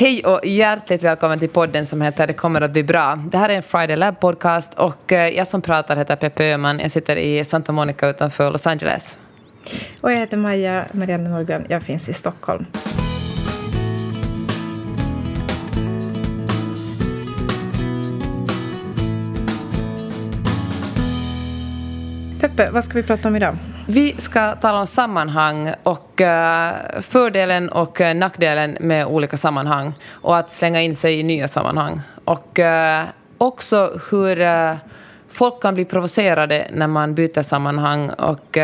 Hej och hjärtligt välkommen till podden som heter Det kommer att bli bra. Det här är en Friday Lab podcast och eh, jag som pratar heter Peppe Öhman. Jag sitter i Santa Monica utanför Los Angeles. Och jag heter Maja Marianne Norgren. Jag finns i Stockholm. Jeppe, vad ska vi prata om idag? Vi ska tala om sammanhang och eh, fördelen och eh, nackdelen med olika sammanhang och att slänga in sig i nya sammanhang. Och eh, också hur folk kan bli provocerade när man byter sammanhang och,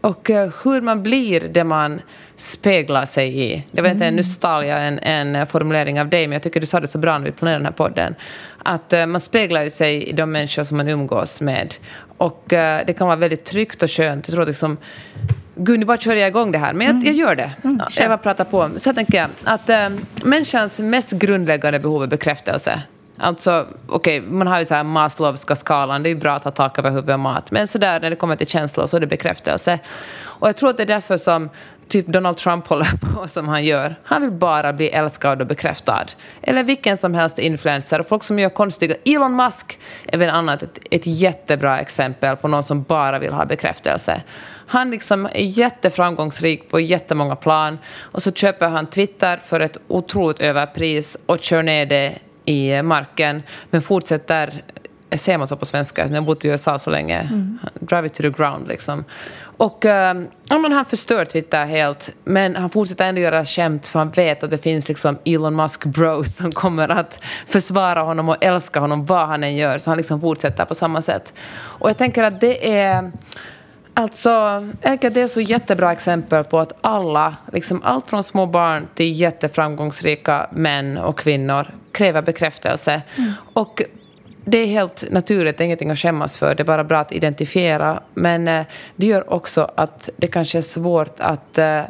och hur man blir det man speglar sig i. Det var inte mm. nu stal jag en, en formulering av dig, men jag tycker du sa det så bra när vi planerade den här podden. Att uh, man speglar ju sig i de människor som man umgås med. Och uh, det kan vara väldigt tryggt och skönt. Jag tror liksom, Gud, nu bara kör jag igång det här. Men jag, mm. jag gör det. Mm, ja, Eva pratar på. Så jag tänker jag att uh, människans mest grundläggande behov är bekräftelse. Alltså, okej, okay, man har ju så här Maslowska skalan, det är ju bra att ha tak över huvudet och mat. Men så där när det kommer till känslor så är det bekräftelse. Och jag tror att det är därför som typ Donald Trump håller på som han gör. Han vill bara bli älskad och bekräftad. Eller vilken som helst influencer. Folk som gör konstiga... Elon Musk är väl annat ett, ett jättebra exempel på någon som bara vill ha bekräftelse. Han liksom är jätteframgångsrik på jättemånga plan och så köper han Twitter för ett otroligt överpris och kör ner det i marken men fortsätter ser man så på svenska, jag har bott i USA så länge. Mm. Drive it to the ground liksom. Och ja, men han förstör Twitter helt, men han fortsätter ändå göra skämt för han vet att det finns liksom Elon Musk bros som kommer att försvara honom och älska honom vad han än gör. Så han liksom fortsätter på samma sätt. Och jag tänker att det är Alltså, det är så jättebra exempel på att alla, liksom allt från små barn till jätteframgångsrika män och kvinnor, kräver bekräftelse. Mm. Och det är helt naturligt, det är ingenting att skämmas för. Det är bara bra att identifiera. Men eh, det gör också att det kanske är svårt att, eh,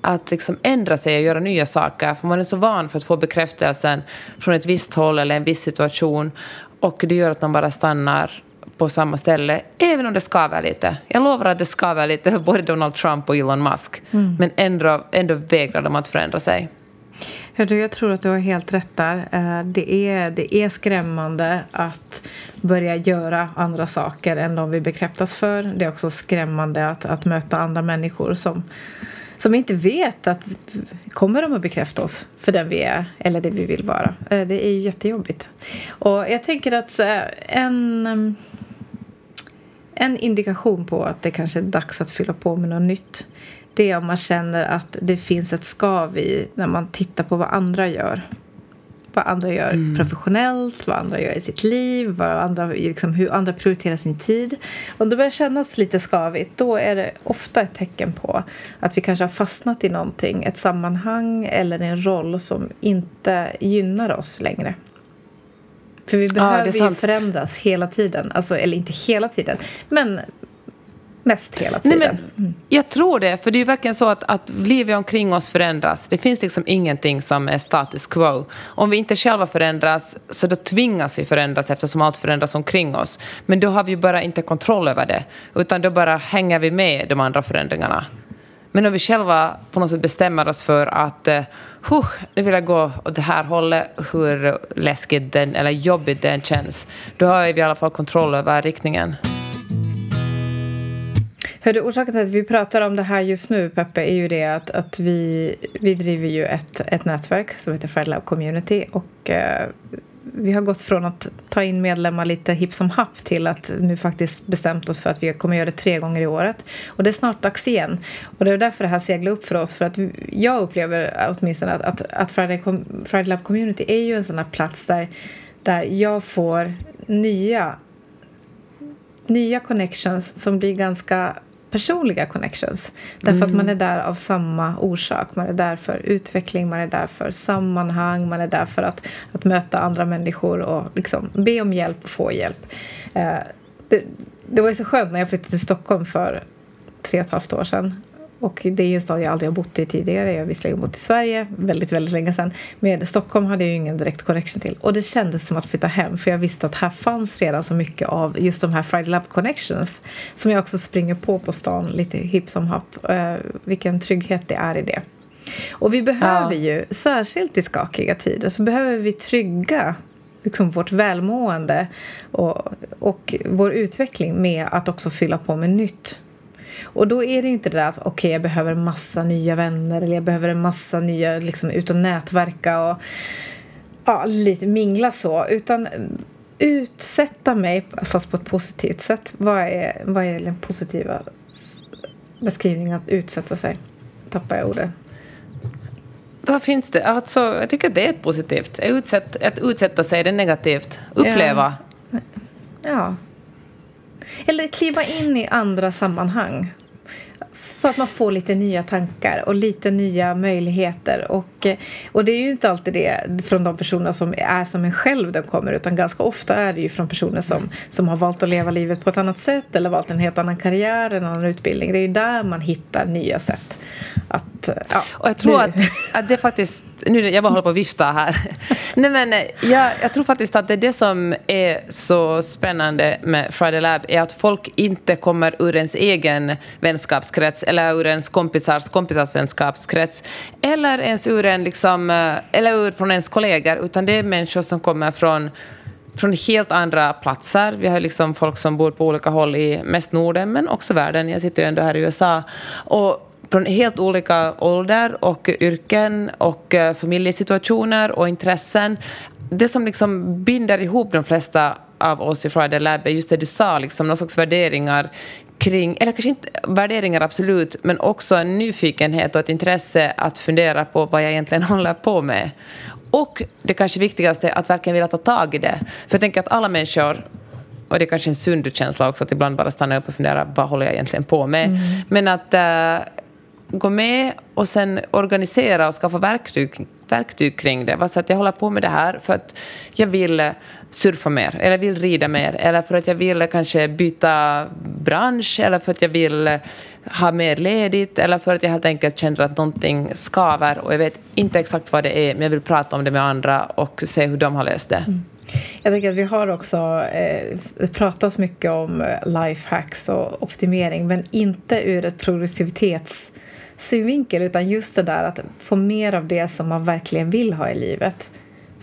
att liksom ändra sig och göra nya saker. För man är så van för att få bekräftelsen från ett visst håll eller en viss situation. Och det gör att man bara stannar på samma ställe, även om det skaver lite. Jag lovar att det skaver lite för både Donald Trump och Elon Musk. Mm. Men ändå, ändå vägrar de att förändra sig. Hördu, jag tror att du har helt rätt där. Eh, det är, det är skrämmande att börja göra andra saker än de vi bekräftas för. Det är också skrämmande att, att möta andra människor som, som inte vet att kommer de att bekräfta oss för den vi är eller det vi vill vara. Eh, det är ju jättejobbigt. Och jag tänker att eh, en, mm, en indikation på att det kanske är dags att fylla på med något nytt det är om man känner att det finns ett skav i när man tittar på vad andra gör. Vad andra gör mm. professionellt, vad andra gör i sitt liv, vad andra, liksom, hur andra prioriterar sin tid. Om det börjar kännas lite skavigt då är det ofta ett tecken på att vi kanske har fastnat i någonting, ett sammanhang eller en roll som inte gynnar oss längre. För vi behöver ja, ju förändras hela tiden. Alltså, eller inte hela tiden, men mest hela tiden. Nej, men, mm. Jag tror det, för det är verkligen så att, att livet omkring oss förändras. Det finns liksom ingenting som är status quo. Om vi inte själva förändras så då tvingas vi förändras eftersom allt förändras omkring oss. Men då har vi bara inte kontroll över det, utan då bara hänger vi med de andra förändringarna. Men om vi själva på något sätt bestämmer oss för att uh, nu vill jag gå åt det här hållet, hur läskigt den, eller jobbigt den känns, då har vi i alla fall kontroll över riktningen. Hörde, orsaken till att vi pratar om det här just nu, Peppe, är ju det att, att vi, vi driver ju ett, ett nätverk som heter Fred Community och eh, vi har gått från att ta in medlemmar lite hipp som happ till att nu faktiskt bestämt oss för att vi kommer göra det tre gånger i året. Och det är snart dags igen. Och det är därför det här seglar upp för oss. För att jag upplever åtminstone att, att, att Friday, Friday Lab Community är ju en sån här plats där, där jag får nya nya connections som blir ganska personliga connections. Därför mm. att man är där av samma orsak. Man är där för utveckling, man är där för sammanhang, man är där för att, att möta andra människor och liksom be om hjälp och få hjälp. Eh, det, det var ju så skönt när jag flyttade till Stockholm för tre och ett halvt år sedan och det är ju en stad jag aldrig har bott i tidigare. Jag har visserligen bott i Sverige väldigt, väldigt länge sedan. Men Stockholm hade jag ju ingen direkt connection till. Och det kändes som att flytta hem. För jag visste att här fanns redan så mycket av just de här Friday Lab connections. Som jag också springer på på stan lite hipp som happ. Uh, vilken trygghet det är i det. Och vi behöver ja. ju, särskilt i skakiga tider, så behöver vi trygga liksom vårt välmående och, och vår utveckling med att också fylla på med nytt. Och då är det inte det där att okej, okay, jag behöver en massa nya vänner eller jag behöver en massa nya, liksom ut och nätverka och ja, lite mingla så, utan utsätta mig, fast på ett positivt sätt. Vad är, vad är den positiva beskrivningen att utsätta sig? Tappar jag ordet. Vad finns det? Alltså, jag tycker att det är positivt. Utsätt, att utsätta sig, det är negativt. Uppleva. Ja. ja. Eller kliva in i andra sammanhang. För att man får lite nya tankar och lite nya möjligheter. Och, och det är ju inte alltid det från de personer som är som en själv de kommer utan ganska ofta är det ju från personer som, som har valt att leva livet på ett annat sätt eller valt en helt annan karriär, en annan utbildning. Det är ju där man hittar nya sätt att... Ja, och jag tror att, att det faktiskt nu, jag bara håller på att vifta här. Nej, men eh, jag, jag tror faktiskt att det, är det som är så spännande med Friday Lab är att folk inte kommer ur ens egen vänskapskrets eller ur ens kompisars kompisars vänskapskrets eller ens ur en liksom, eh, eller ur från ens kollegor utan det är människor som kommer från från helt andra platser. Vi har liksom folk som bor på olika håll i mest Norden, men också världen. Jag sitter ju ändå här i USA. Och från helt olika ålder och yrken och eh, familjesituationer och intressen. Det som liksom binder ihop de flesta av oss i Friday Lab är just det du sa, liksom, någon slags värderingar kring, eller kanske inte värderingar absolut, men också en nyfikenhet och ett intresse att fundera på vad jag egentligen håller på med. Och det kanske viktigaste, att verkligen vilja ta tag i det. För jag tänker att alla människor och det är kanske en sund känsla också att ibland bara stanna upp och fundera vad håller jag egentligen på med. Mm. Men att äh, gå med och sen organisera och skaffa verktyg, verktyg kring det. Så att jag håller på med det här för att jag vill surfa mer, eller vill rida mer, eller för att jag vill kanske byta bransch, eller för att jag vill ha mer ledigt, eller för att jag helt enkelt känner att någonting skaver och jag vet inte exakt vad det är, men jag vill prata om det med andra och se hur de har löst det. Mm. Jag tänker att vi har också eh, pratat mycket om lifehacks och optimering, men inte ur ett produktivitets synvinkel utan just det där att få mer av det som man verkligen vill ha i livet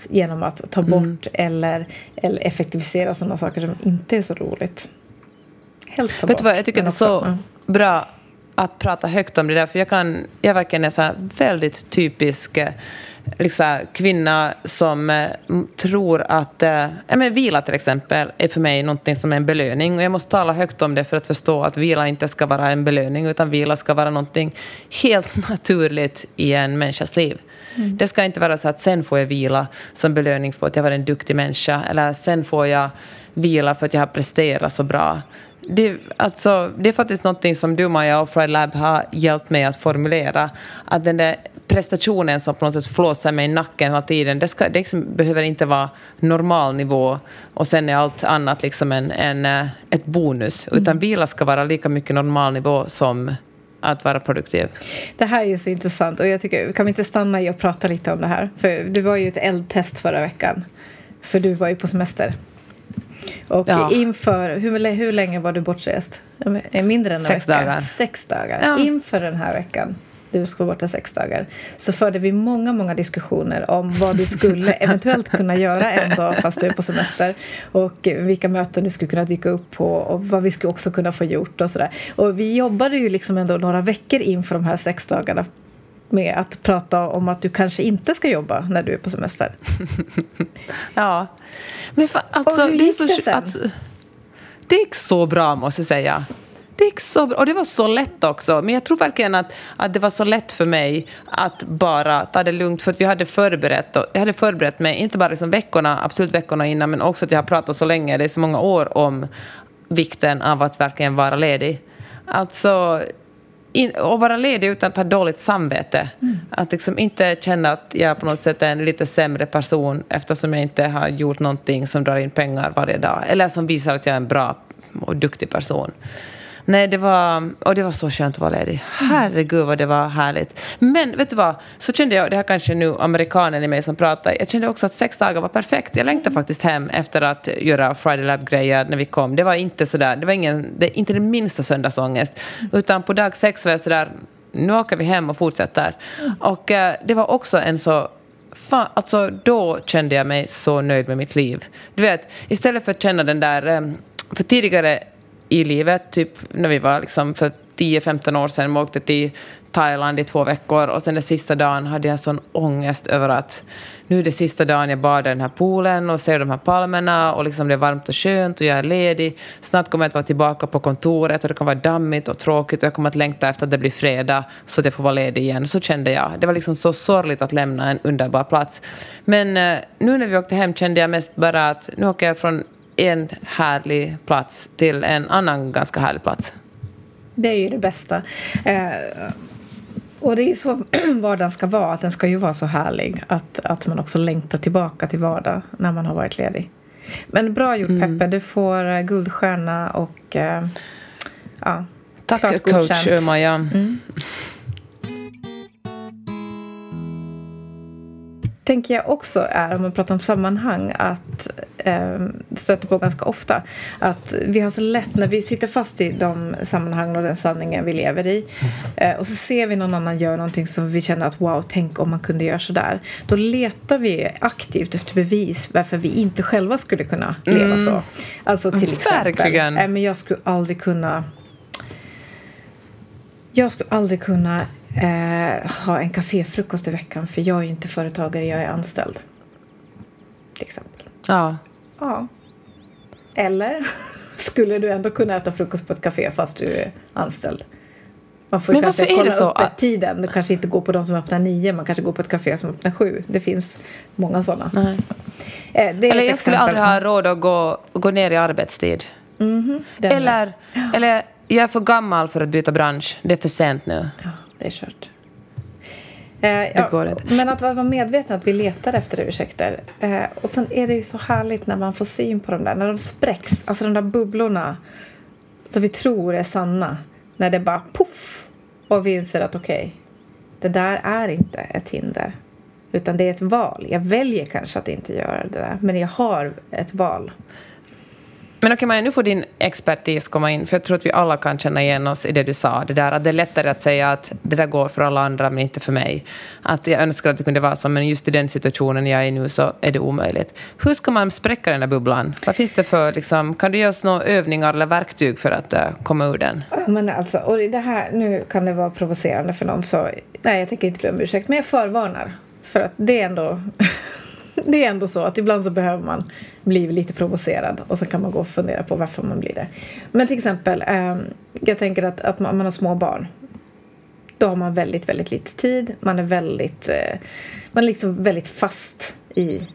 genom att ta mm. bort mm. eller, eller effektivisera sådana saker som inte är så roligt. Helst ta Vet bort. Vad, jag tycker det är så bra att prata högt om det där, för jag, kan, jag verkligen är så väldigt typisk eh, liksom, kvinna som eh, tror att... Eh, men vila till exempel är för mig någonting som är en belöning. Och jag måste tala högt om det för att förstå att vila inte ska vara en belöning utan vila ska vara någonting helt naturligt i en människas liv. Mm. Det ska inte vara så att sen får jag vila som belöning för att jag var en duktig människa eller sen får jag vila för att jag har presterat så bra. Det, alltså, det är faktiskt någonting som du, Maja, och Fred Lab har hjälpt mig att formulera. Att den där prestationen som på något sätt flåsar mig i nacken hela tiden, det, ska, det liksom behöver inte vara normal nivå och sen är allt annat liksom en, en, eh, ett bonus. Mm. Utan vila ska vara lika mycket normal nivå som att vara produktiv. Det här är så intressant och jag tycker, kan vi inte stanna i och prata lite om det här? För det var ju ett eldtest förra veckan. För du var ju på semester. Och ja. inför, hur, hur länge var du bortrest? Mindre än en Sex vecka? dagar. Sex dagar. Ja. Inför den här veckan du ska vara borta sex dagar så förde vi många, många diskussioner om vad du skulle eventuellt kunna göra en dag fast du är på semester och vilka möten du skulle kunna dyka upp på och vad vi skulle också kunna få gjort och sådär. Och vi jobbade ju liksom ändå några veckor inför de här sex dagarna med att prata om att du kanske inte ska jobba när du är på semester. ja. Men för, alltså, och hur gick det, det sen? Alltså, det gick så bra, måste jag säga. Det gick så bra. Och det var så lätt också. Men jag tror verkligen att, att det var så lätt för mig att bara ta det lugnt. För att vi hade förberett, och jag hade förberett mig, inte bara liksom veckorna, absolut veckorna innan, men också att jag har pratat så länge, det är så många år om vikten av att verkligen vara ledig. Alltså, in, och vara ledig utan att ha dåligt samvete. Mm. Att liksom inte känna att jag på något sätt är en lite sämre person eftersom jag inte har gjort någonting som drar in pengar varje dag. Eller som visar att jag är en bra och duktig person. Nej, det var, och det var så skönt att vara ledig. Herregud vad det var härligt. Men vet du vad, så kände jag, det här kanske nu amerikanen i mig som pratar, jag kände också att sex dagar var perfekt. Jag längtade faktiskt hem efter att göra Friday Lab-grejer när vi kom. Det var inte sådär, det var ingen, det, inte den minsta söndagsångest. Utan på dag sex var jag sådär, nu åker vi hem och fortsätter. Och eh, det var också en så Fan, alltså då kände jag mig så nöjd med mitt liv. Du vet, istället för att känna den där... Eh, för tidigare i livet, typ när vi var liksom för 10-15 år sedan, vi åkte till Thailand i två veckor och sen den sista dagen hade jag en sån ångest över att nu är det sista dagen jag badar i den här poolen och ser de här palmerna och liksom det är varmt och skönt och jag är ledig. Snart kommer jag att vara tillbaka på kontoret och det kommer vara dammigt och tråkigt och jag kommer att längta efter att det blir fredag så att jag får vara ledig igen. Så kände jag. Det var liksom så sorgligt att lämna en underbar plats. Men eh, nu när vi åkte hem kände jag mest bara att nu åker jag från en härlig plats till en annan ganska härlig plats. Det är ju det bästa. Eh, och det är ju så vardagen ska vara, att den ska ju vara så härlig att, att man också längtar tillbaka till vardag när man har varit ledig. Men bra gjort Mm. Peppe, du får eh, guldstjärna och eh, ja, Tack coach. Maja. Mm. tänker jag också är, om man pratar om sammanhang, att eh, stöter på ganska ofta. Att vi har så lätt när vi sitter fast i de sammanhang och den sanningen vi lever i eh, och så ser vi någon annan göra någonting som vi känner att wow, tänk om man kunde göra så där. Då letar vi aktivt efter bevis varför vi inte själva skulle kunna leva så. Alltså till exempel, Verkligen. eh, men jag skulle aldrig kunna jag skulle aldrig kunna eh, ha en kaféfrukost i veckan för jag är ju inte företagare, jag är anställd. Till exempel. Ja. Ja. Eller skulle du ändå kunna äta frukost på ett café fast du är anställd? Man får Men kanske kolla det så upp att- tiden. Du kanske inte går på de som öppnar nio, man kanske går på ett café som öppnar sju. Det finns många sådana. Nej. Eh, Eller jag skulle exempel. aldrig ha råd att gå, gå ner i arbetstid. Den är- Eller, eller jag är för gammal för att byta bransch. Det är för sent nu. Ja, det är kört. Eh, går inte. Men att vara medveten att vi letar efter ursäkter. Eh, och sen är det ju så härligt när man får syn på dem där. När de spräcks, alltså de där bubblorna som vi tror är sanna. När det bara poff och vi inser att okej, det där är inte ett hinder. Utan det är ett val. Jag väljer kanske att inte göra det där. Men jag har ett val. Men okej Maja, nu får din expertis komma in, för jag tror att vi alla kan känna igen oss i det du sa. Det där att det är lättare att säga att det där går för alla andra, men inte för mig. Att jag önskar att det kunde vara så, men just i den situationen jag är i nu så är det omöjligt. Hur ska man spräcka den där bubblan? Vad finns det för, liksom, kan du ge oss några övningar eller verktyg för att uh, komma ur den? Men alltså, och det här, nu kan det vara provocerande för någon så nej jag tänker inte be om ursäkt men jag förvarnar. För att det är ändå det är ändå så att ibland så behöver man bli lite provocerad och så kan man gå och fundera på varför man blir det. Men till exempel, eh, jag tänker att, att man, man har små barn. Då har man väldigt, väldigt lite tid. Man är väldigt, eh, man är liksom väldigt fast i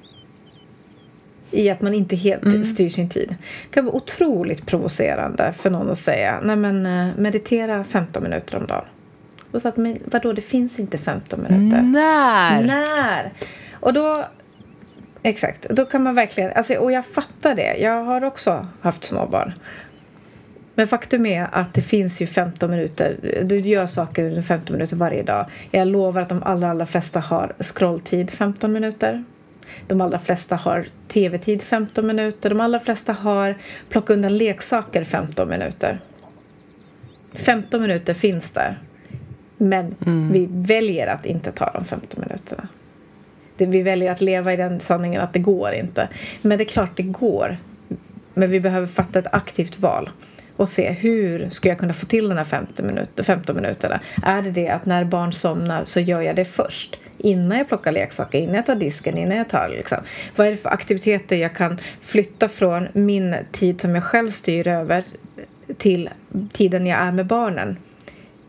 i att man inte helt styr sin tid. Det kan vara otroligt provocerande för någon att säga nej men eh, meditera 15 minuter om dagen. Och så att, men vadå, det finns inte 15 minuter. När? När? Och då... Exakt, då kan man verkligen... Alltså, och jag fattar det. Jag har också haft småbarn. Men faktum är att det finns ju 15 minuter. Du gör saker under 15 minuter varje dag. Jag lovar att de allra, allra flesta har scrolltid 15 minuter. De allra flesta har tv-tid 15 minuter. De allra flesta har plocka undan leksaker 15 minuter. 15 minuter finns där. Men vi väljer att inte ta de 15 minuterna. Det, vi väljer att leva i den sanningen att det går inte. Men det är klart det går. Men vi behöver fatta ett aktivt val och se hur ska jag kunna få till den här 15, minut, 15 minuterna. Är det det att när barn somnar så gör jag det först? Innan jag plockar leksaker, innan jag tar disken, innan jag tar liksom. Vad är det för aktiviteter jag kan flytta från min tid som jag själv styr över till tiden jag är med barnen?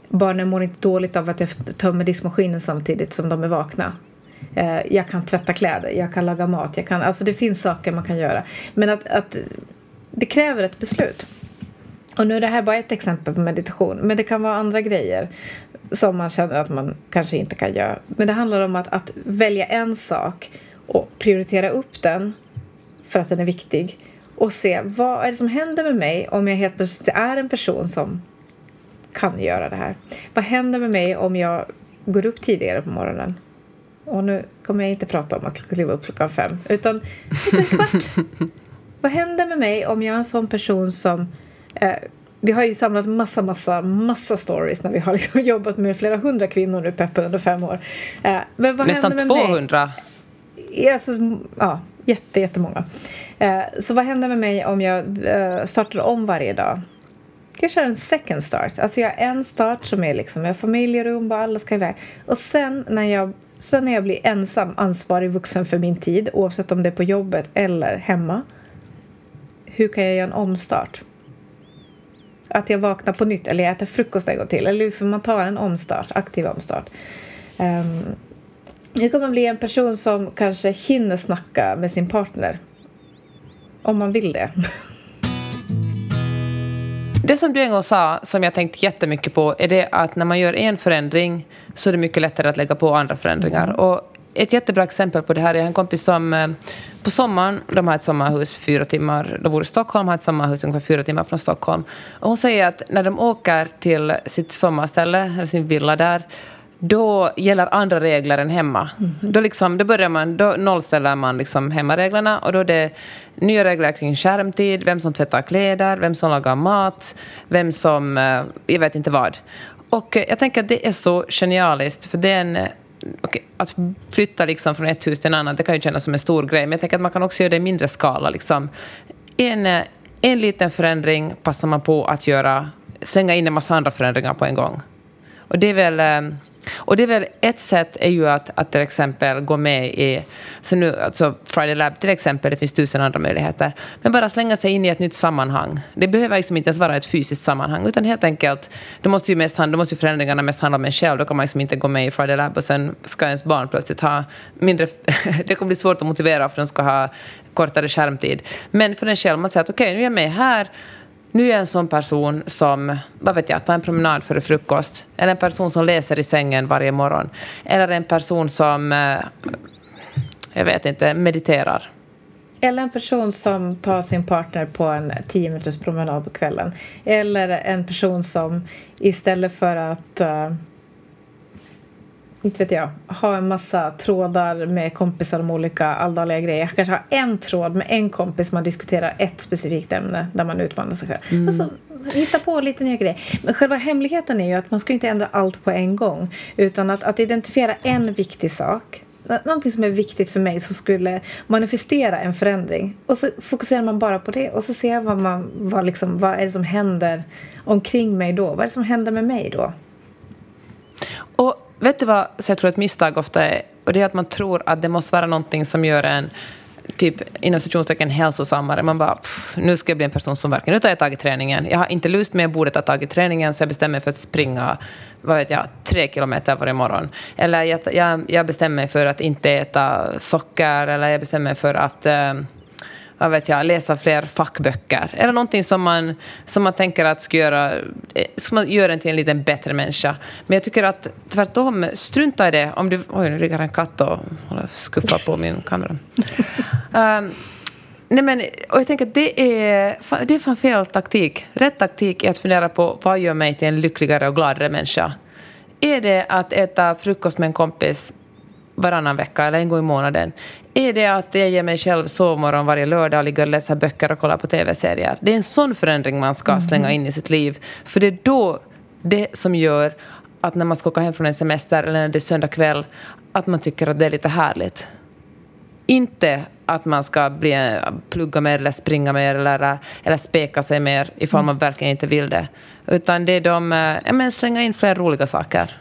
Barnen mår inte dåligt av att jag tömmer diskmaskinen samtidigt som de är vakna. Eh, Jag kan tvätta kläder, jag kan laga mat. Jag kan, alltså det finns saker man kan göra. Men att, att det kräver ett beslut. Och nu är det här bara ett exempel på meditation. Men det kan vara andra grejer som man känner att man kanske inte kan göra. Men det handlar om att, att välja en sak och prioritera upp den för att den är viktig. Och se vad är det som händer med mig om jag helt plötsligt är en person som kan göra det här. Vad händer med mig om jag går upp tidigare på morgonen? Och nu kommer jag inte prata om att kliva upp klockan fem, utan en kvart. Vad händer med mig om jag är en sån person som eh, vi har ju samlat massa, massa, massa stories när vi har liksom jobbat med flera hundra kvinnor nu, Peppe, under fem år. Eh, men vad Nästan 200? Mig? Alltså, ja, jätte, jättemånga. Eh, så vad händer med mig om jag eh, startar om varje dag? Jag kör en second start. Alltså jag har en start som är liksom med familjerum och alla ska iväg. Och sen när jag Sen när jag blir ensam ansvarig vuxen för min tid, oavsett om det är på jobbet eller hemma, hur kan jag göra en omstart? Att jag vaknar på nytt eller jag äter frukost en gång till. Eller liksom man tar en omstart, aktiv omstart. Um, jag kommer bli en person som kanske hinner snacka med sin partner. Om man vill det. Det som du en gång sa, som jag tänkt jättemycket på, är det att när man gör en förändring så är det mycket lättare att lägga på andra förändringar. Och ett jättebra exempel på det här är en kompis som eh, på sommaren, de har ett sommarhus fyra timmar, de bor i Stockholm, har ett sommarhus ungefär fyra timmar från Stockholm. Och hon säger att när de åker till sitt sommarställe, eller sin villa där, då gäller andra regler än hemma. Mm. Då, liksom, då, börjar man, då nollställer man liksom hemmareglerna och då är det nya regler kring skärmtid, vem som tvättar kläder, vem som lagar mat, vem som... Eh, jag vet inte vad. Och jag tänker att det är så genialiskt, för det är en okay, att flytta liksom från ett hus till en annan, det kan ju kännas som en stor grej, men jag tänker att man kan också göra det i mindre skala. Liksom. En, en liten förändring passar man på att göra, slänga in en massa andra förändringar på en gång. Och det är väl eh, och det är väl ett sätt är ju att, att till exempel gå med i, så nu, alltså Friday Lab till exempel, det finns tusen andra möjligheter, men bara slänga sig in i ett nytt sammanhang. Det behöver liksom inte ens vara ett fysiskt sammanhang, utan helt enkelt, då måste ju, mest, då måste ju förändringarna mest handla om en själv, då kan man liksom inte gå med i Friday Lab och sen ska ens barn plötsligt ha mindre, det kommer bli svårt att motivera för att de ska ha kortare skärmtid. Men för en själv, man säger att okej, okay, nu är jag med här, nu är jag en sån person som, vad vet jag, tar en promenad före frukost. Eller en person som läser i sängen varje morgon. Eller en person som, eh, jag vet inte, mediterar. Eller en person som tar sin partner på en tio minuters promenad på kvällen. Eller en person som istället för att uh, inte vet jag, ha en massa trådar med kompisar om olika alldagliga grejer. Kanske ha en tråd med en kompis man diskuterar ett specifikt ämne där man utmanar sig själv. Mm. Alltså, hitta på lite nya grejer. Men själva hemligheten är ju att man ska inte ändra allt på en gång. Utan att, att identifiera en viktig sak någonting som är viktigt för mig som skulle manifestera en förändring. Och så fokuserar man bara på det och så ser jag vad, man, vad, liksom, vad är det som händer omkring mig då. Vad är det som händer med mig då? Vet du vad så jag tror ett misstag ofta är? Och det är att man tror att det måste vara någonting som gör en typ inom situationstecken hälsosammare. Man bara, pff, nu ska jag bli en person som verkligen, nu tar jag tag i träningen. Jag har inte lust med bordet att ta tag i träningen så jag bestämmer mig för att springa, vad vet jag, tre kilometer varje morgon. Eller jag, jag, jag bestämmer mig för att inte äta socker eller jag bestämmer mig för att eh, vad vet jag, läsa fler fackböcker. Eller någonting som man, som man tänker att ska göra, eh, som gör en till en lite bättre människa. Men jag tycker att tvärtom, strunta i det. Om du, oj, nu ligger en katt och skuffar på min kamera. Um, nej men, och jag tänker att det är, det är fan fel taktik. Rätt taktik är att fundera på vad gör mig till en lyckligare och gladare människa. Är det att äta frukost med en kompis varannan vecka eller en gång i månaden? Är det att jag ger mig själv sovmorgon varje lördag och ligger och läser böcker och kollar på tv-serier? Det är en sån förändring man ska slänga in i sitt liv. För det är då det som gör att när man ska åka hem från en semester eller när det är söndag kväll, att man tycker att det är lite härligt. Inte att man ska bli, plugga mer eller springa mer eller, eller speka sig mer ifall man verkligen inte vill det. Utan det är de, eh, ja men slänga in fler roliga saker.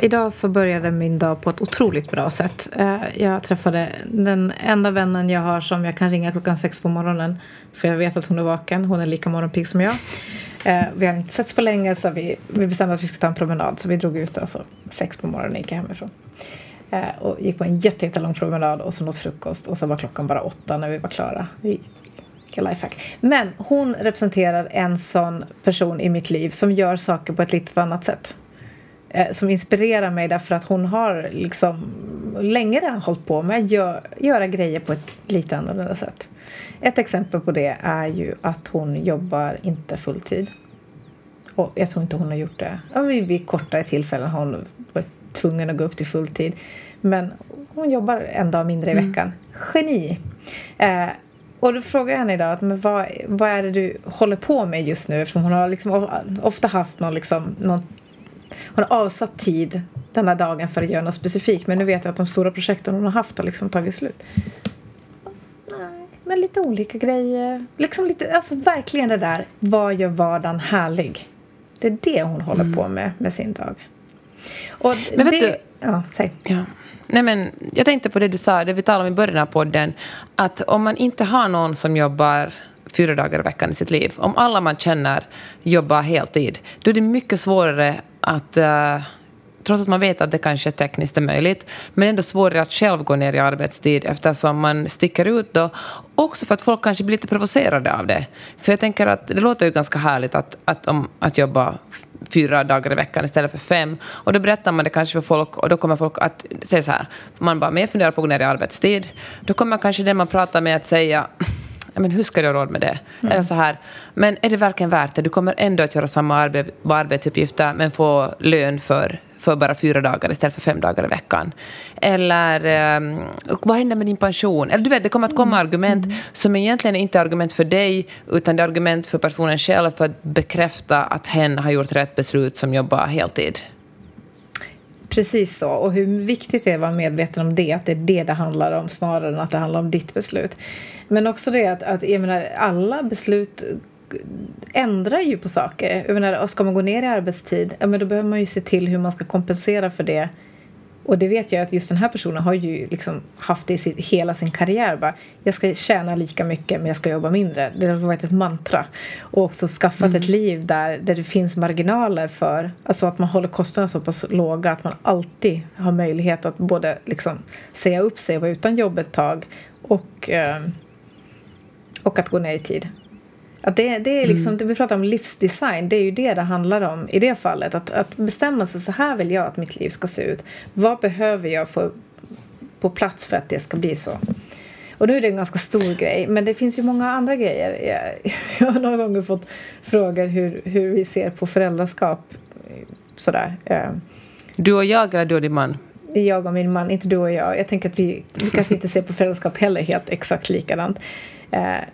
Idag så började min dag på ett otroligt bra sätt. Eh, jag träffade den enda vännen jag har som jag kan ringa klockan sex på morgonen. För jag vet att hon är vaken. Hon är lika morgonpigg som jag. Eh, vi har inte setts på länge så vi, vi bestämde att vi skulle ta en promenad. Så vi drog ut alltså sex på morgonen och gick hemifrån. Eh, och gick på en jättelång promenad och så åt frukost. Och så var klockan bara åtta när vi var klara. Vi, lifehack. Men hon representerar en sån person i mitt liv som gör saker på ett lite annat sätt som inspirerar mig därför att hon har liksom länge redan hållit på med att gör, göra grejer på ett lite annorlunda sätt. Ett exempel på det är ju att hon jobbar inte fulltid. Och jag tror inte hon har gjort det. Ja, vid, vid kortare tillfällen har hon varit tvungen att gå upp till fulltid. Men hon jobbar en dag mindre i mm. veckan. Geni! Eh, och då frågar jag henne idag, men vad, vad är det du håller på med just nu? Eftersom hon har liksom ofta haft någon, liksom, någon hon har avsatt tid den här dagen för att göra något specifikt. Men nu vet jag att de stora projekten hon har haft har liksom tagit slut. Nej, men lite olika grejer. Liksom lite, alltså verkligen det där, vad gör vardagen härlig? Det är det hon håller mm. på med med sin dag. Och men vet det, du, ja, säg. Ja. Nej, men jag tänkte på det du sa, det vi talade om i början av podden, att om man inte har någon som jobbar fyra dagar i veckan i sitt liv, om alla man känner jobbar heltid, då är det mycket svårare att uh, trots att man vet att det kanske tekniskt är möjligt, men ändå svårare att själv gå ner i arbetstid eftersom man sticker ut då. Också för att folk kanske blir lite provocerade av det. För jag tänker att det låter ju ganska härligt att, att, om, att jobba fyra dagar i veckan istället för fem. Och då berättar man det kanske för folk och då kommer folk att säga så här. Man bara, men jag funderar på att gå ner i arbetstid. Då kommer kanske den man pratar med att säga men hur ska du ha råd med det? Mm. Eller så här, men är det verkligen värt det? Du kommer ändå att göra samma arbe arbetsuppgifter men få lön för för bara fyra dagar istället för fem dagar i veckan. Eller um, vad händer med din pension? Eller du vet, det kommer att komma mm. argument mm. som egentligen inte är argument för dig utan det är argument för personen själv för att bekräfta att hen har gjort rätt beslut som jobbar heltid. Precis så. Och hur viktigt det är att vara medveten om det, att det är det det handlar om snarare än att det handlar om ditt beslut. Men också det att, att jag menar, alla beslut ändrar ju på saker. Jag menar, ska man gå ner i arbetstid, ja, men då behöver man ju se till hur man ska kompensera för det. Och det vet jag att just den här personen har ju liksom haft det i sin, hela sin karriär. Bara, jag ska tjäna lika mycket men jag ska jobba mindre. Det har varit ett mantra. Och också skaffat mm. ett liv där, där det finns marginaler för, alltså att man håller kostnaderna så pass låga att man alltid har möjlighet att både liksom säga upp sig och vara utan jobb ett tag och, eh, och att gå ner i tid. Att det, det är liksom, mm. det vi pratar om livsdesign, det är ju det det handlar om i det fallet. Att, att bestämma sig, så här vill jag att mitt liv ska se ut. Vad behöver jag få på plats för att det ska bli så? Och nu är det en ganska stor grej, men det finns ju många andra grejer. Jag, jag har några gånger fått frågor hur, hur vi ser på föräldraskap. Sådär. Du och jag eller du och din man? Jag och min man, inte du och jag. Jag tänker att vi, vi kanske inte ser på föräldraskap heller helt exakt likadant. Eh,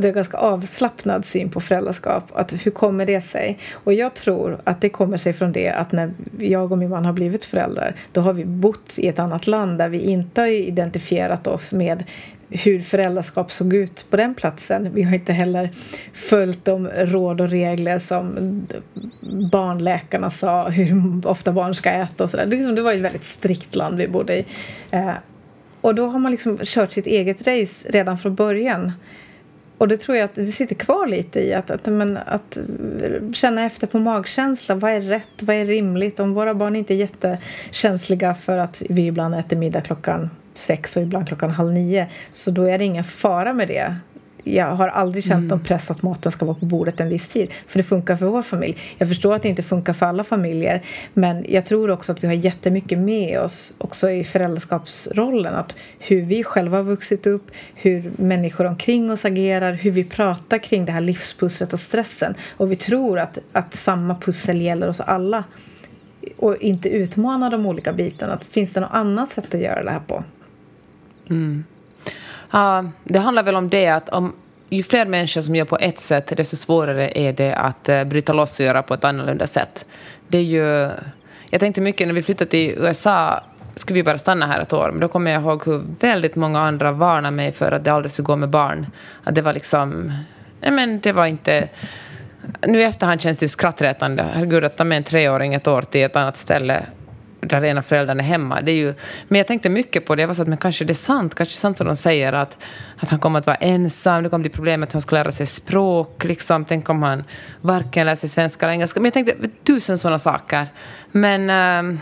det är en ganska avslappnad syn på föräldraskap. Att hur kommer det sig? Och jag tror att det kommer sig från det att när jag och min man har blivit föräldrar då har vi bott i ett annat land där vi inte har identifierat oss med hur föräldraskap såg ut på den platsen. Vi har inte heller följt de råd och regler som barnläkarna sa hur ofta barn ska äta och sådär. Det, liksom, det var ett väldigt strikt land vi bodde i. Eh, och då har man liksom kört sitt eget race redan från början. Och det tror jag att det sitter kvar lite i att, att, men, att eh, känna efter på magkänsla. Vad är rätt? Vad är rimligt? Om våra barn inte är jättekänsliga för att vi ibland äter middag klockan sex och ibland klockan halv nio så då är det ingen fara med det jag har aldrig känt mm. någon press att maten ska vara på bordet en viss tid. För det funkar för vår familj. Jag förstår att det inte funkar för alla familjer. Men jag tror också att vi har jättemycket med oss också i föräldraskapsrollen. Att hur vi själva har vuxit upp, hur människor omkring oss agerar, hur vi pratar kring det här livspusslet och stressen. Och vi tror att, att samma pussel gäller oss alla. Och inte utmana de olika bitarna. Finns det något annat sätt att göra det här på? Mm. Ja, det handlar väl om det att om, ju fler människor som gör på ett sätt, desto svårare är det att uh, bryta loss och göra på ett annorlunda sätt. Det är ju... Jag tänkte mycket när vi flyttade till USA skulle vi bara stanna här ett år. Men då kommer jag ihåg hur väldigt många andra varnade mig för att det aldrig skulle gå med barn. Att det var liksom... Nej men det var inte... Nu i efterhand känns det ju skrattretande. Herregud, att ta med en treåring ett år till ett annat ställe där ena föräldern är hemma. Det är ju, men jag tänkte mycket på det. Jag var så att, men kanske det är sant. Kanske det är sant som de säger att, att han kommer att vara ensam. Det kommer bli problem att han ska lära sig språk. Liksom. Tänk om han varken lär sig svenska eller engelska. Men jag tänkte tusen sådana saker. Men äh,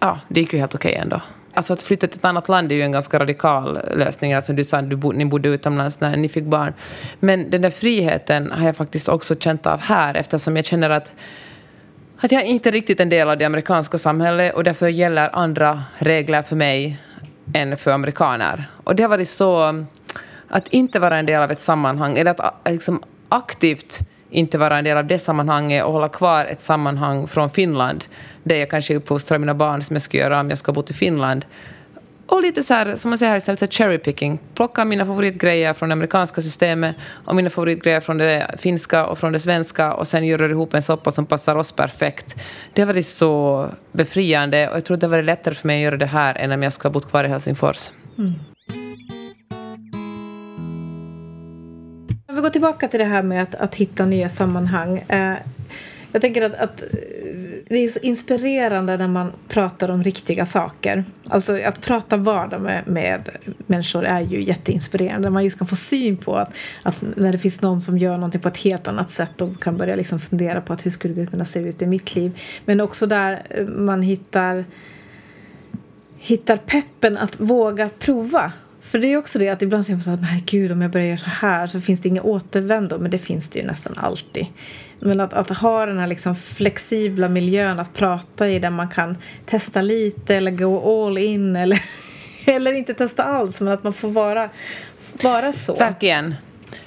ja, det gick ju helt okej okay ändå. Alltså att flytta till ett annat land är ju en ganska radikal lösning. Alltså du sa att ni bodde utomlands när ni fick barn. Men den där friheten har jag faktiskt också känt av här eftersom jag känner att att jag är inte riktigt en del av det amerikanska samhället och därför gäller andra regler för mig än för amerikaner. Och det har varit så att inte vara en del av ett sammanhang, eller att äh, liksom aktivt inte vara en del av det sammanhanget och hålla kvar ett sammanhang från Finland, där jag kanske uppfostrar mina barn som jag skulle göra om jag skulle bo i Finland och lite så här, som man säger här, cherry picking. Plocka mina favoritgrejer från det amerikanska systemet och mina favoritgrejer från det finska och från det svenska och sen göra ihop en soppa som passar oss perfekt. Det har varit så befriande och jag tror det har varit lättare för mig att göra det här än om jag skulle ha bott kvar i Helsingfors. Mm. Om vi går tillbaka till det här med att, att hitta nya sammanhang. Eh, jag tänker att, att, det är så inspirerande när man pratar om riktiga saker. Alltså att prata vardag med, med människor är ju jätteinspirerande. Man just kan få syn på att, att, när det finns någon som gör någonting på ett helt annat sätt och kan börja liksom fundera på att hur skulle det kunna se ut i mitt liv. Men också där eh, man hittar hittar peppen att våga prova för det är också det att ibland tänker man så här, herregud om jag börjar göra så här så finns det inga återvändo. Men det finns det ju nästan alltid. Men att, att ha den här liksom flexibla miljön att prata i där man kan testa lite eller gå all in eller, eller inte testa alls. Men att man får vara, vara så. Verkligen.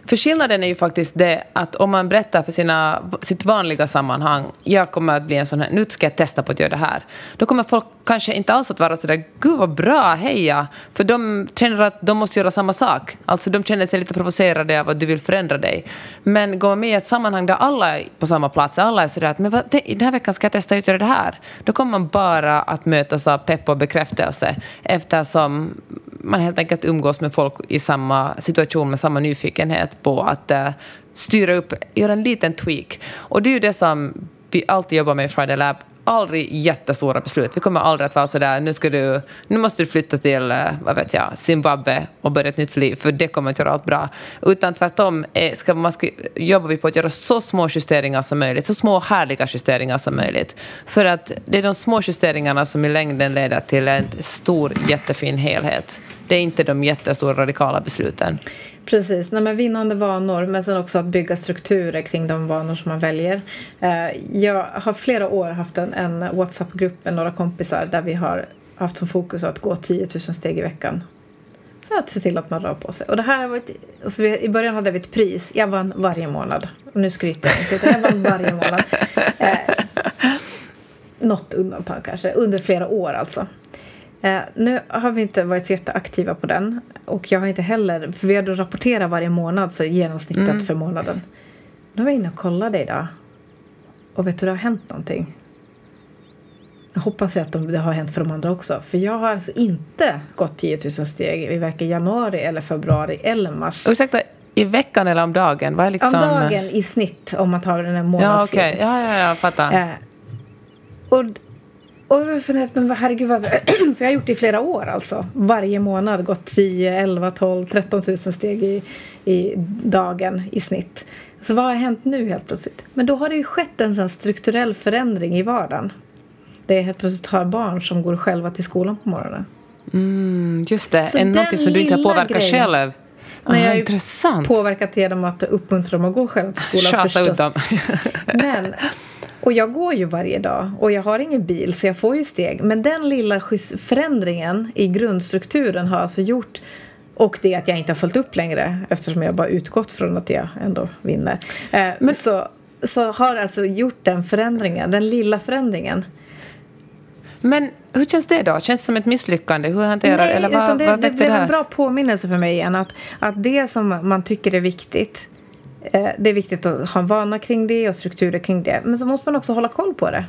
För skillnaden är ju faktiskt det att om man berättar för sina, sitt vanliga sammanhang, jag kommer att bli en sån här, nu ska jag testa på att göra det här. Då kommer folk kanske inte alls att vara sådär, gud vad bra, heja. För de känner att de måste göra samma sak. Alltså de känner sig lite provocerade av att du vill förändra dig. Men går man med i ett sammanhang där alla är på samma plats, alla är sådär att men vad, den här veckan ska jag testa att göra det här. Då kommer man bara att mötas av pepp och bekräftelse eftersom man helt enkelt umgås med folk i samma situation med samma nyfikenhet på att uh, styra upp, göra en liten tweak. Och det är ju det som vi alltid jobbar med i Friday Lab aldrig jättestora beslut. Vi kommer aldrig att vara sådär, nu, ska du, nu måste du flytta till eh, vad vet jag, Zimbabwe och börja ett nytt liv, för det kommer att göra allt bra. Utan tvärtom eh, ska man ska, jobbar vi på att göra så små justeringar som möjligt, så små härliga justeringar som möjligt. För att det är de små justeringarna som i längden leder till en stor, jättefin helhet. Det är inte de jättestora radikala besluten. Precis, Nej, men vinnande vanor men sen också att bygga strukturer kring de vanor som man väljer. Eh, jag har flera år haft en, en WhatsApp-grupp med några kompisar där vi har haft som fokus att gå 10 000 steg i veckan. För att se till att man rör på sig. Och det här var ett, alltså vi, I början hade vi ett pris. Jag vann varje månad. Och nu skryter jag inte, utan jag vann varje månad. Eh, något undantag kanske, under flera år alltså. Eh, nu har vi inte varit så jätteaktiva på den. Och jag har inte heller, för vi hade rapporterat varje månad, så genomsnittet mm. för månaden. Nu var jag inne och kollade idag. Och vet du, det har hänt någonting. Jag hoppas att det har hänt för de andra också. För jag har alltså inte gått 10 000 steg i varken januari eller februari eller mars. Ursäkta, i veckan eller om dagen? Vad är liksom... Om dagen i snitt om man tar den här månadssidan. Ja, okej. Okay. Ja, ja, ja, jag fattar. Eh, och och jag funderat, men herregud, vad, för jag har gjort det i flera år alltså. Varje månad gått 10, 11, 12, 13 000 steg i, i dagen i snitt. Så vad har hänt nu helt plötsligt? Men då har det ju skett en sån strukturell förändring i vardagen. Det är helt plötsligt har barn som går själva till skolan på morgonen. Mm, just det, så en någonting som du inte har påverkat grejen, själv. Nej, jag har intressant. påverkat genom att uppmuntra dem att gå själva till skolan Tjasa ut dem. Men och jag går ju varje dag och jag har ingen bil så jag får ju steg. Men den lilla förändringen i grundstrukturen har alltså gjort och det att jag inte har följt upp längre eftersom jag bara utgått från att jag ändå vinner. Eh, men så, så har alltså gjort den förändringen, den lilla förändringen. Men hur känns det då? Känns det som ett misslyckande? Hur hanterar, Nej, eller vad, det, vad det, det blev en bra påminnelse för mig igen att, att det som man tycker är viktigt det är viktigt att ha en vana kring det och strukturer kring det. Men så måste man också hålla koll på det.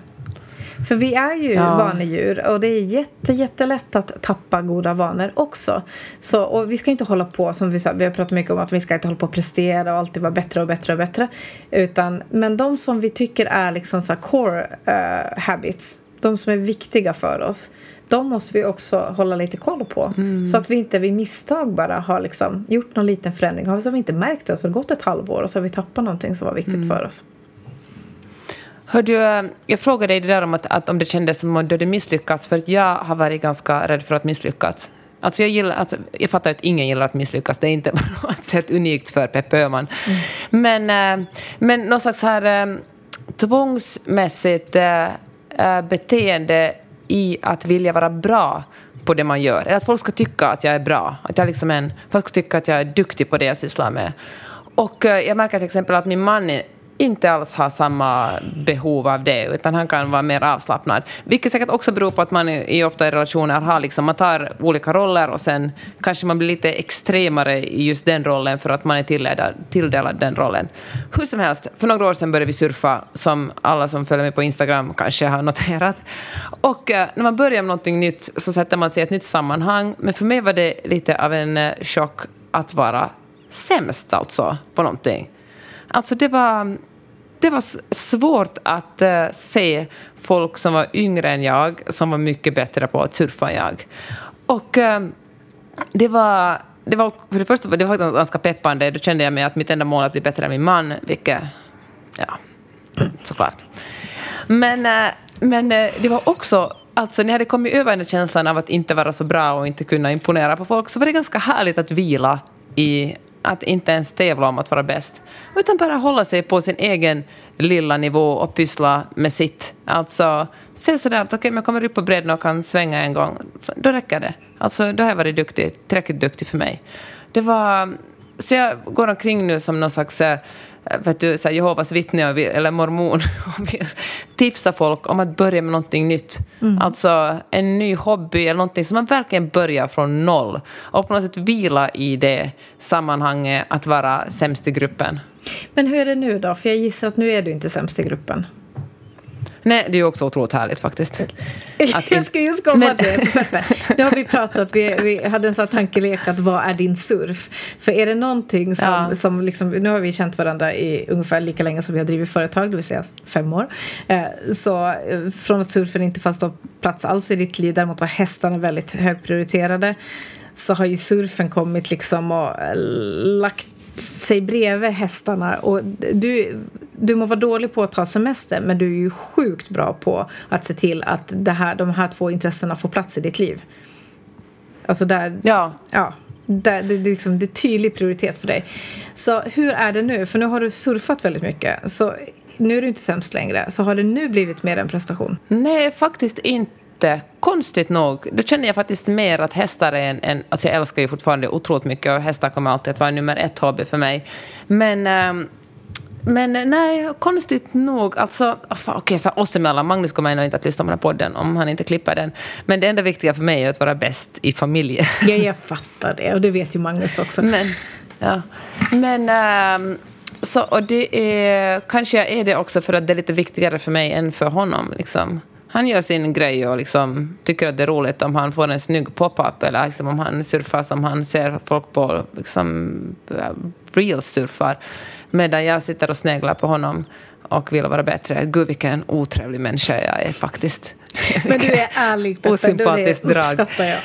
För vi är ju ja. vanedjur och det är jätte, jättelätt att tappa goda vanor också. Så, och vi ska inte hålla på, som vi sa, vi har pratat mycket om att vi ska inte hålla på och prestera och alltid vara bättre och bättre och bättre. Utan, men de som vi tycker är liksom så core uh, habits, de som är viktiga för oss de måste vi också hålla lite koll på. Mm. Så att vi inte vid misstag bara har liksom gjort någon liten förändring. Har vi inte märkt det så har det gått ett halvår och så har vi tappat någonting som var viktigt mm. för oss. Hör du, eh, jag frågade dig det där om att, att om det kändes som att du hade misslyckats för att jag har varit ganska rädd för att misslyckas. Alltså jag, gillar, alltså jag fattar att ingen gillar att misslyckas, det är inte på något sätt unikt för Peppe Öhman. Mm. Men, äh, men någon slags här äh, tvångsmässigt beteende i att vilja vara bra på det man gör. Eller att folk ska tycka att jag är bra. Att jag liksom en, folk ska tycka att jag är duktig på det jag sysslar med. Och eh, jag märker till exempel att min man inte alls har samma behov av det, utan han kan vara mer avslappnad. Vilket säkert också beror på att man i, ofta i relationer har liksom, man tar olika roller och sen kanske man blir lite extremare i just den rollen för att man är tilldelad, tilldelad den rollen. Hur som helst, för några år sedan började vi surfa, som alla som följer mig på Instagram kanske har noterat. Och eh, när man börjar med någonting nytt så sätter man sig i ett nytt sammanhang, men för mig var det lite av en eh, chock att vara sämst alltså på någonting. Alltså det var, det var svårt att uh, se folk som var yngre än jag som var mycket bättre på att surfa än jag. Och uh, det var... Det var, för det första det var ganska peppande. Då kände jag mig att mitt enda mål är att bli bättre än min man, vilket... Ja, såklart. Men, eh, men eh, det var också Alltså, jag hade kommit över den känslan av att inte vara så bra och inte kunna imponera på folk, så var det ganska härligt att vila i att inte ens tävla om att vara bäst, utan bara hålla sig på sin egen lilla nivå och pyssla med sitt. Alltså, se sådär att okej, okay, jag kommer upp på bredden och kan svänga en gång, då räcker det. Alltså, då har jag varit duktig, tillräckligt duktig för mig. Det var... Så jag går omkring nu som någon slags eh, vet du, så här, Jehovas vittne eller mormon och vill tipsa folk om att börja med någonting nytt. Mm. Alltså en ny hobby eller någonting som man verkligen börjar från noll. Och på något sätt vila i det sammanhanget att vara sämst i gruppen. Men hur är det nu då? För jag gissar att nu är du inte sämst i gruppen. Nej, det är också otroligt härligt faktiskt. Att jag ska just komma men... det. Nu har vi pratat, vi, vi hade en sån tankelek att vad är din surf? För är det någonting som, ja. som liksom, nu har vi känt varandra i ungefär lika länge som vi har drivit företag, det vill säga fem år. Eh, så eh, från att surfen inte fanns plats alls i ditt liv, däremot var hästarna väldigt högprioriterade så har ju surfen kommit liksom och lagt sig bredvid hästarna. Och du, du må vara dålig på att ta semester men du är ju sjukt bra på att se till att det här, de här två intressena får plats i ditt liv. Alltså där... Ja. ja där, det, det, liksom, det är tydlig prioritet för dig. Så hur är det nu? För nu har du surfat väldigt mycket. Så nu är du inte sämst längre. Så har det nu blivit mer en prestation? Nej, faktiskt inte konstigt nog, då känner jag faktiskt mer att hästar är en, en... Alltså jag älskar ju fortfarande otroligt mycket och hästar kommer alltid att vara nummer ett hobby för mig. Men... Um, men nej, konstigt nog, alltså, okej, okay, så oss emellan, Magnus kommer nog inte att lyssna på den här podden om han inte klipper den. Men det enda viktiga för mig är att vara bäst i familjen. Ja, jag fattar det, och det vet ju Magnus också. Men, ja. Men, um, så, och det är, kanske är det också för att det är lite viktigare för mig än för honom. Liksom han gör sin grej och liksom tycker att det är roligt om han får en snygg pop-up eller liksom om han surfar som han ser folk på liksom, real-surfar. Medan jag sitter och sneglar på honom och vill vara bättre. Gud, vilken otrevlig människa jag är faktiskt. Men du är ärlig, Peppe. Osympatiskt drag. Jag.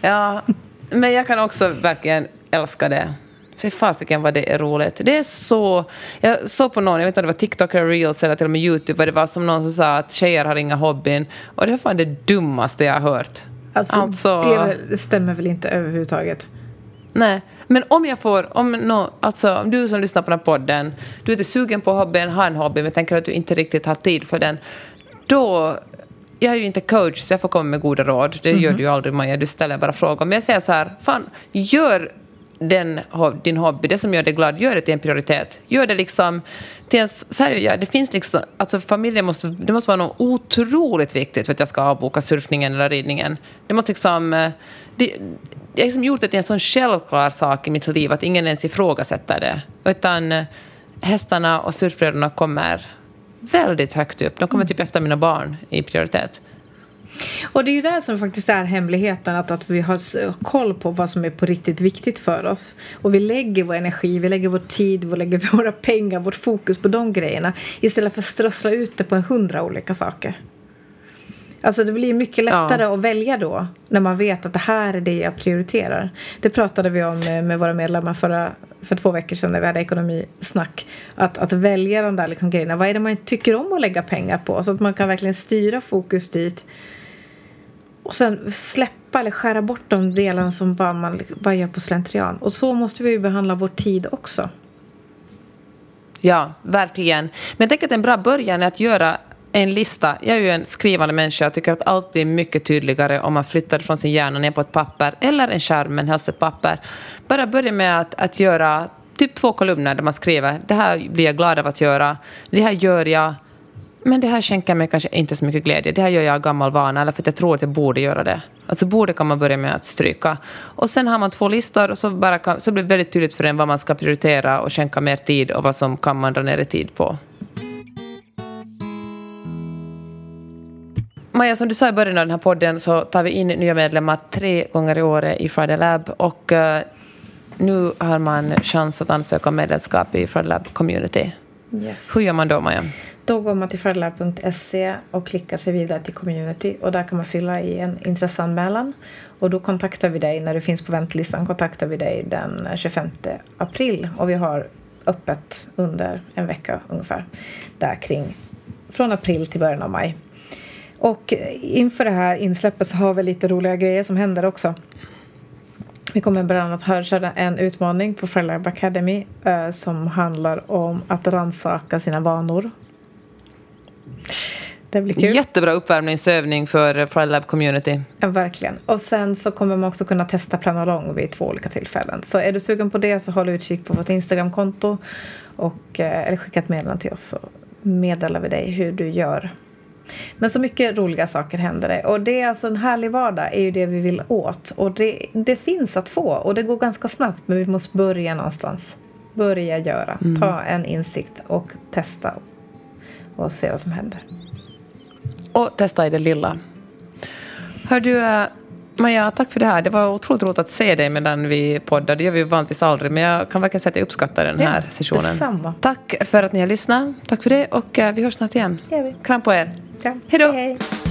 Ja, men jag kan också verkligen älska det. Fy fasiken vad det är roligt. Det är så... Jag såg på någon, jag vet inte om det var TikTok eller Reels eller till och med YouTube, det var som någon som sa att tjejer har inga hobbyn. Och det var fan det dummaste jag har hört. Alltså, alltså det stämmer väl inte överhuvudtaget? Nej, men om jag får, om, no, alltså, om du som lyssnar på den här podden, du är inte sugen på hobbyn, har en hobby, men tänker att du inte riktigt har tid för den, då jag är ju inte coach så jag får komma med goda råd. Det mm -hmm. gör du ju aldrig Maja, du ställer bara frågor. Men jag säger så här, fan, gör den, din hobby, det som gör dig glad, gör det till en prioritet. Gör det liksom till en, så här jag, det finns liksom, alltså familjen måste, det måste vara något otroligt viktigt för att jag ska avboka surfningen eller ridningen. Det måste liksom, eh, det, jag har liksom gjort det till en sån självklar sak i mitt liv att ingen ens ifrågasätter det. Utan eh, hästarna och surfbrädorna kommer väldigt högt upp. De kommer typ efter mina barn i prioritet. Och det är ju det som faktiskt är hemligheten, att, att vi har koll på vad som är på riktigt viktigt för oss. Och vi lägger vår energi, vi lägger vår tid, vi lägger våra pengar, vårt fokus på de grejerna istället för att strössla ut det på en hundra olika saker. Alltså det blir mycket lättare ja. att välja då när man vet att det här är det jag prioriterar. Det pratade vi om med våra medlemmar förra, för två veckor sedan när vi hade ekonomisnack. Att, att välja de där liksom grejerna. Vad är det man tycker om att lägga pengar på? Så att man kan verkligen styra fokus dit och sen släppa eller skära bort de delarna som bara man bara gör på slentrian. Och så måste vi ju behandla vår tid också. Ja, verkligen. Men jag tänker att en bra början är att göra en lista. Jag är ju en skrivande människa och tycker att allt blir mycket tydligare om man flyttar från sin hjärna ner på ett papper eller en skärm, men helst ett papper. Bara börja med att, att göra typ två kolumner där man skriver det här blir jag glad av att göra, det här gör jag men det här skänker mig kanske inte så mycket glädje. Det här gör jag av gammal vana eller för att jag tror att jag borde göra det. Alltså borde kan man börja med att stryka. Och sen har man två listor och så, bara kan, så blir det väldigt tydligt för en vad man ska prioritera och skänka mer tid och vad som kan man dra ner i tid på. Maja, som du sa i början av den här podden så tar vi in nya medlemmar tre gånger i året i Friday Lab. Och uh, nu har man chans att ansöka om medlemskap i Friday Lab Community. Yes. Hur gör man då, Maja? Då går man till föräldrar.se och klickar sig vidare till community och där kan man fylla i en intresseanmälan. Och då kontaktar vi dig, när du finns på väntelistan, kontaktar vi dig den 25 april och vi har öppet under en vecka ungefär. Där kring från april till början av maj. Och inför det här insläppet så har vi lite roliga grejer som händer också. Vi kommer bland annat att köra en utmaning på Frelab Academy eh, som handlar om att ransaka sina vanor. Det blir kul. Jättebra uppvärmningsövning för Friday Community. Ja, verkligen. Och sen så kommer man också kunna testa planolong vid två olika tillfällen. Så är du sugen på det så håll utkik på vårt Instagramkonto och, eh, eller skicka ett meddelande till oss så meddelar vi dig hur du gör. Men så mycket roliga saker händer det. Och det är alltså en härlig vardag är ju det vi vill åt. Och det, det finns att få och det går ganska snabbt men vi måste börja någonstans. Börja göra, mm. ta en insikt och testa och se vad som händer. Och testa i det lilla. Hör du, eh, Maja, tack för det här. Det var otroligt roligt att se dig medan vi poddar. Det gör vi vanligtvis aldrig, men jag kan verkligen säga att jag uppskattar den här ja, sessionen. Detsamma. Tack för att ni har lyssnat. Tack för det och eh, vi hörs snart igen. Vi. Kram på er. Ja. Hej då.